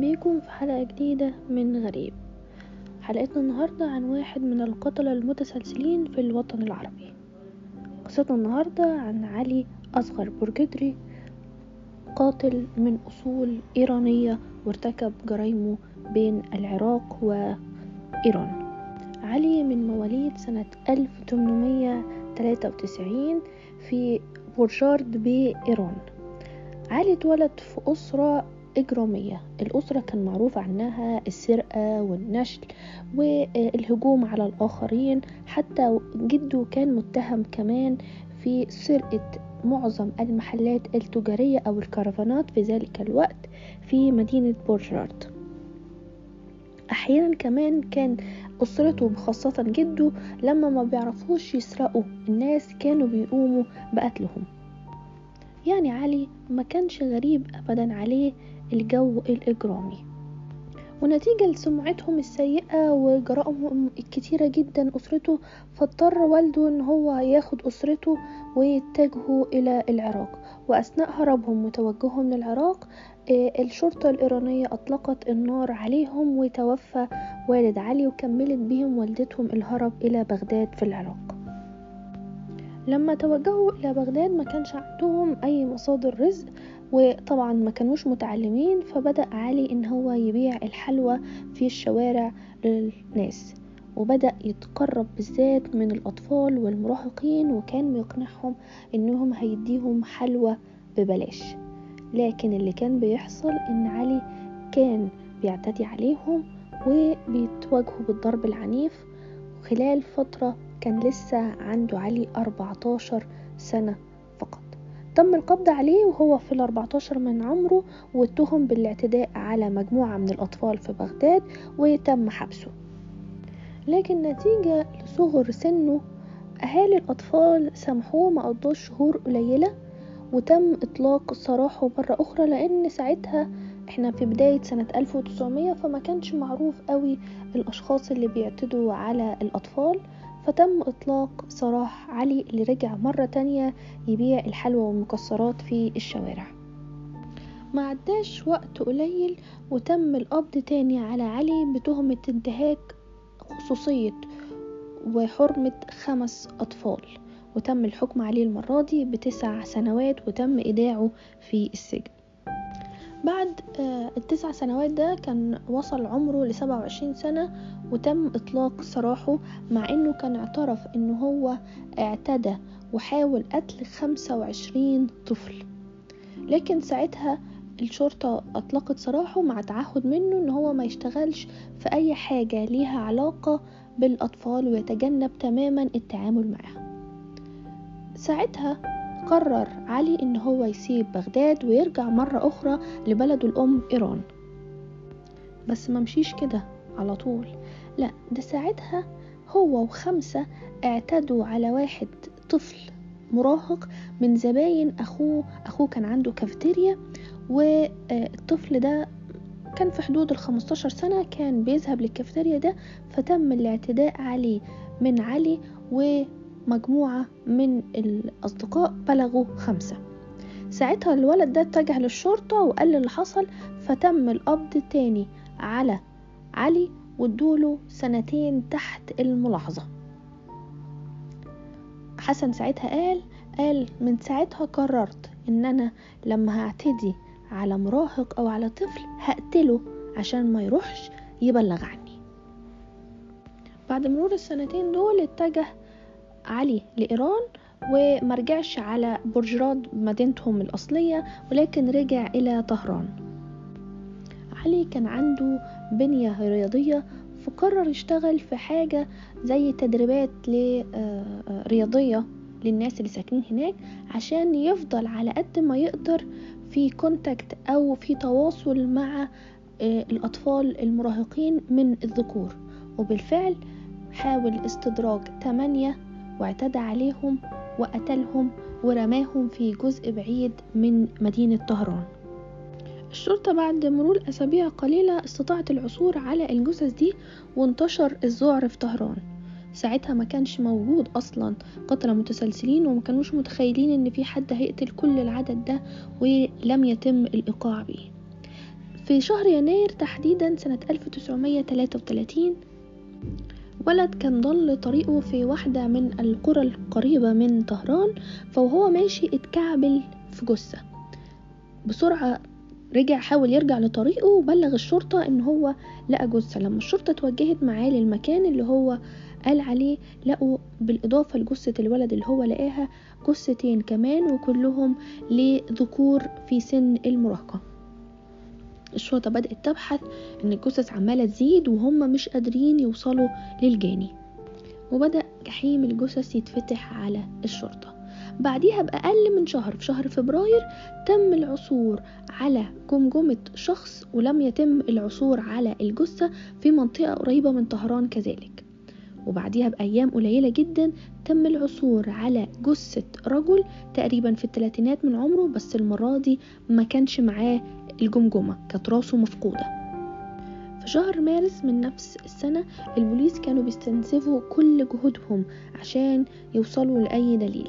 بيكم في حلقة جديدة من غريب. حلقتنا النهاردة عن واحد من القتلة المتسلسلين في الوطن العربي. قصتنا النهاردة عن علي أصغر بورجدري قاتل من أصول إيرانية وارتكب جرائمه بين العراق وإيران. علي من مواليد سنة 1893 في بورشارد بإيران علي اتولد في أسرة إجرامية الأسرة كان معروف عنها السرقة والنشل والهجوم على الآخرين. حتى جده كان متهم كمان في سرقة معظم المحلات التجارية أو الكرفانات في ذلك الوقت في مدينة بورجارد أحيانا كمان كان أسرته خاصة جده لما ما بيعرفوش يسرقوا الناس كانوا بيقوموا بقتلهم. يعني علي ما كانش غريب أبدا عليه الجو الإجرامي. ونتيجة لسمعتهم السيئة وجرائمهم الكتيرة جدا أسرته فاضطر والده إن هو ياخد أسرته ويتجهوا إلى العراق. وأثناء هربهم وتوجههم للعراق الشرطة الإيرانية أطلقت النار عليهم وتوفى والد علي وكملت بهم والدتهم الهرب إلى بغداد في العراق. لما توجهوا إلى بغداد ما كانش عندهم أي مصادر رزق وطبعا ما كانوش متعلمين فبدأ علي إن هو يبيع الحلوى في الشوارع للناس وبدأ يتقرب بالذات من الأطفال والمراهقين وكان بيقنعهم إنهم هيديهم حلوى ببلاش. لكن اللي كان بيحصل إن علي كان بيعتدي عليهم وبيتواجهوا بالضرب العنيف خلال فترة كان لسه عنده علي 14 سنة فقط. تم القبض عليه وهو في الأربعتاشر من عمره واتهم بالاعتداء على مجموعة من الأطفال في بغداد وتم حبسه. لكن نتيجة لصغر سنه أهالي الأطفال سامحوه ما قضوش شهور قليلة وتم إطلاق سراحه مرة أخرى لأن ساعتها إحنا في بداية سنة 1900 فما كانش معروف قوي الأشخاص اللي بيعتدوا على الأطفال. فتم إطلاق سراح علي اللي رجع مرة تانية يبيع الحلوى والمكسرات في الشوارع. ما عداش وقت قليل وتم القبض تاني على علي بتهمة انتهاك خصوصية وحرمة خمس أطفال. وتم الحكم عليه المرة دي بتسع سنوات وتم إيداعه في السجن. بعد التسع سنوات ده كان وصل عمره لسبعة وعشرين سنة وتم إطلاق سراحه مع إنه كان اعترف إنه هو اعتدى وحاول قتل خمسة وعشرين طفل. لكن ساعتها الشرطة أطلقت سراحه مع تعهد منه إن هو ما يشتغلش في أي حاجة ليها علاقة بالأطفال ويتجنب تماما التعامل معها. ساعتها قرر علي إن هو يسيب بغداد ويرجع مرة أخرى لبلده الأم إيران. بس ما مشيش كده على طول. لا ده ساعتها هو وخمسة اعتدوا على واحد طفل مراهق من زباين أخوه أخوه كان عنده كافتيريا والطفل ده كان في حدود الخمستاشر سنة كان بيذهب للكافتيريا ده فتم الاعتداء عليه من علي و مجموعة من الأصدقاء بلغوا خمسة. ساعتها الولد ده اتجه للشرطة وقال اللي حصل فتم القبض تاني على علي وادوله سنتين تحت الملاحظة. حسن ساعتها قال قال من ساعتها قررت إن أنا لما هعتدي على مراهق أو على طفل هقتله عشان ما يروحش يبلغ عني. بعد مرور السنتين دول اتجه علي لإيران ومرجعش على برجراد مدينتهم الأصلية ولكن رجع إلى طهران. علي كان عنده بنية رياضية فقرر يشتغل في حاجة زي تدريبات رياضية للناس اللي ساكنين هناك عشان يفضل على قد ما يقدر في كونتاكت أو في تواصل مع الأطفال المراهقين من الذكور. وبالفعل حاول استدراج 8 واعتدى عليهم وقتلهم ورماهم في جزء بعيد من مدينة طهران. الشرطة بعد مرور أسابيع قليلة استطاعت العثور على الجثث دي وانتشر الذعر في طهران. ساعتها ما كانش موجود أصلا قتلة متسلسلين وما كانوش متخيلين إن في حد هيقتل كل العدد ده ولم يتم الإيقاع بيه في شهر يناير تحديدا سنة 1933 ولد كان ضل طريقه في واحدة من القرى القريبة من طهران فوهو ماشي اتكعبل في جثة. بسرعة رجع حاول يرجع لطريقه وبلغ الشرطة إن هو لقى جثة. لما الشرطة توجهت معاه للمكان اللي هو قال عليه لقوا بالإضافة لجثة الولد اللي هو لقاها جثتين كمان وكلهم لذكور في سن المراهقة. الشرطة بدأت تبحث إن الجثث عمالة تزيد وهم مش قادرين يوصلوا للجاني. وبدأ جحيم الجثث يتفتح على الشرطة. بعديها بأقل من شهر في شهر فبراير تم العثور على جمجمة شخص ولم يتم العثور على الجثة في منطقة قريبة من طهران كذلك. وبعديها بأيام قليلة جدا تم العثور على جثة رجل تقريبا في الثلاثينات من عمره بس المرة دي ما كانش معاه الجمجمة كانت راسه مفقودة. في شهر مارس من نفس السنة البوليس كانوا بيستنزفوا كل جهودهم عشان يوصلوا لأي دليل.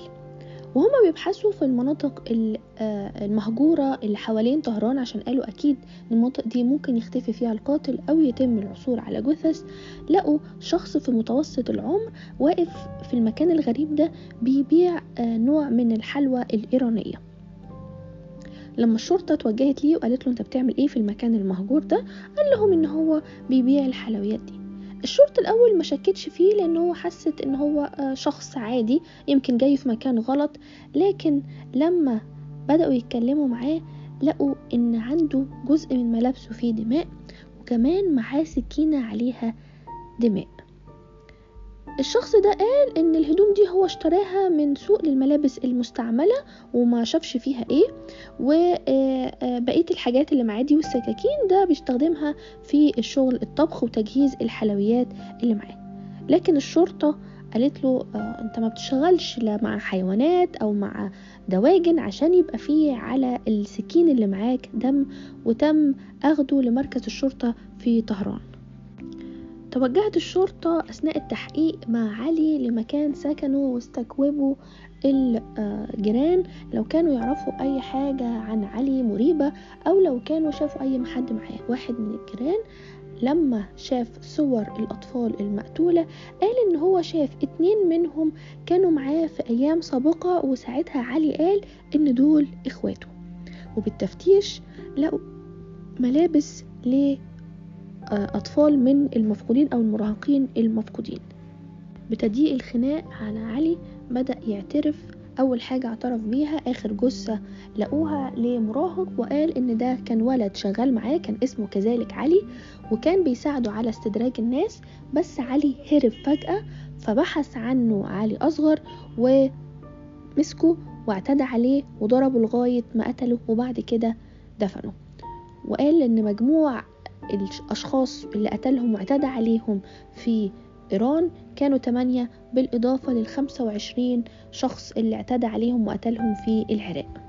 وهما بيبحثوا في المناطق المهجورة اللي حوالين طهران عشان قالوا أكيد المناطق دي ممكن يختفي فيها القاتل أو يتم العثور على جثث. لقوا شخص في متوسط العمر واقف في المكان الغريب ده بيبيع نوع من الحلوى الإيرانية. لما الشرطة اتوجهت ليه وقالت له أنت بتعمل إيه في المكان المهجور ده؟ قال لهم إن هو بيبيع الحلويات دي. الشرطة الأول ما شكتش فيه لأن هو حست إن هو شخص عادي يمكن جاي في مكان غلط لكن لما بدأوا يتكلموا معاه لقوا إن عنده جزء من ملابسه فيه دماء وكمان معاه سكينة عليها دماء. الشخص ده قال إن الهدوم دي هو اشتراها من سوق للملابس المستعملة وما شافش فيها إيه وبقية الحاجات اللي معاه دي والسكاكين ده بيستخدمها في الشغل الطبخ وتجهيز الحلويات اللي معاه. لكن الشرطة قالت له آه أنت ما بتشتغلش لا مع حيوانات أو مع دواجن عشان يبقى فيه على السكين اللي معاك دم وتم أخده لمركز الشرطة في طهران. توجهت الشرطة أثناء التحقيق مع علي لمكان سكنه واستجوبوا الجيران. لو كانوا يعرفوا أي حاجة عن علي مريبة أو لو كانوا شافوا أي حد معاه. واحد من الجيران لما شاف صور الأطفال المقتولة قال إن هو شاف اتنين منهم كانوا معاه في أيام سابقة وساعتها علي قال إن دول إخواته. وبالتفتيش لقوا ملابس أطفال من المفقودين أو المراهقين المفقودين. بتضييق الخناق على علي بدأ يعترف أول حاجة اعترف بيها آخر جثة لقوها لمراهق وقال إن ده كان ولد شغال معاه كان اسمه كذلك علي وكان بيساعده على استدراج الناس بس علي هرب فجأة فبحث عنه علي أصغر ومسكه واعتدى عليه وضربه لغاية ما قتله وبعد كده دفنه. وقال إن مجموع الأشخاص اللي قتلهم واعتدى عليهم في إيران كانوا تمانية بالإضافة للخمسة وعشرين شخص اللي اعتدى عليهم وقتلهم في العراق.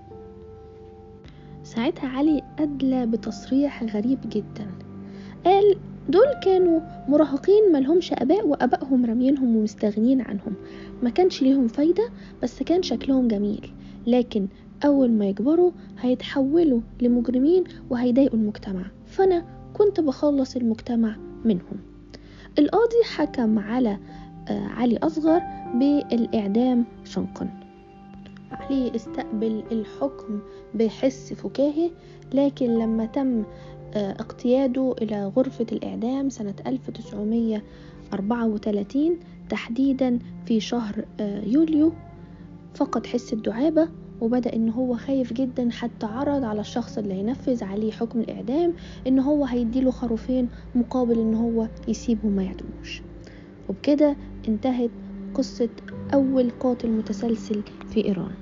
ساعتها علي أدلى بتصريح غريب جدا. قال دول كانوا مراهقين ملهمش أباء وأبائهم رامينهم ومستغنين عنهم. ما كانش ليهم فايدة بس كان شكلهم جميل. لكن أول ما يكبروا هيتحولوا لمجرمين وهيضايقوا المجتمع. فأنا كنت بخلص المجتمع منهم. القاضي حكم على علي أصغر بالإعدام شنقا علي استقبل الحكم بحس فكاهي لكن لما تم اقتياده إلى غرفة الإعدام سنة 1934 تحديدا في شهر يوليو فقد حس الدعابة وبدأ إن هو خايف جدا حتى عرض على الشخص اللي هينفذ عليه حكم الإعدام إن هو هيديله خروفين مقابل إن هو يسيبه ما يعدموش. وبكده انتهت قصة أول قاتل متسلسل في إيران.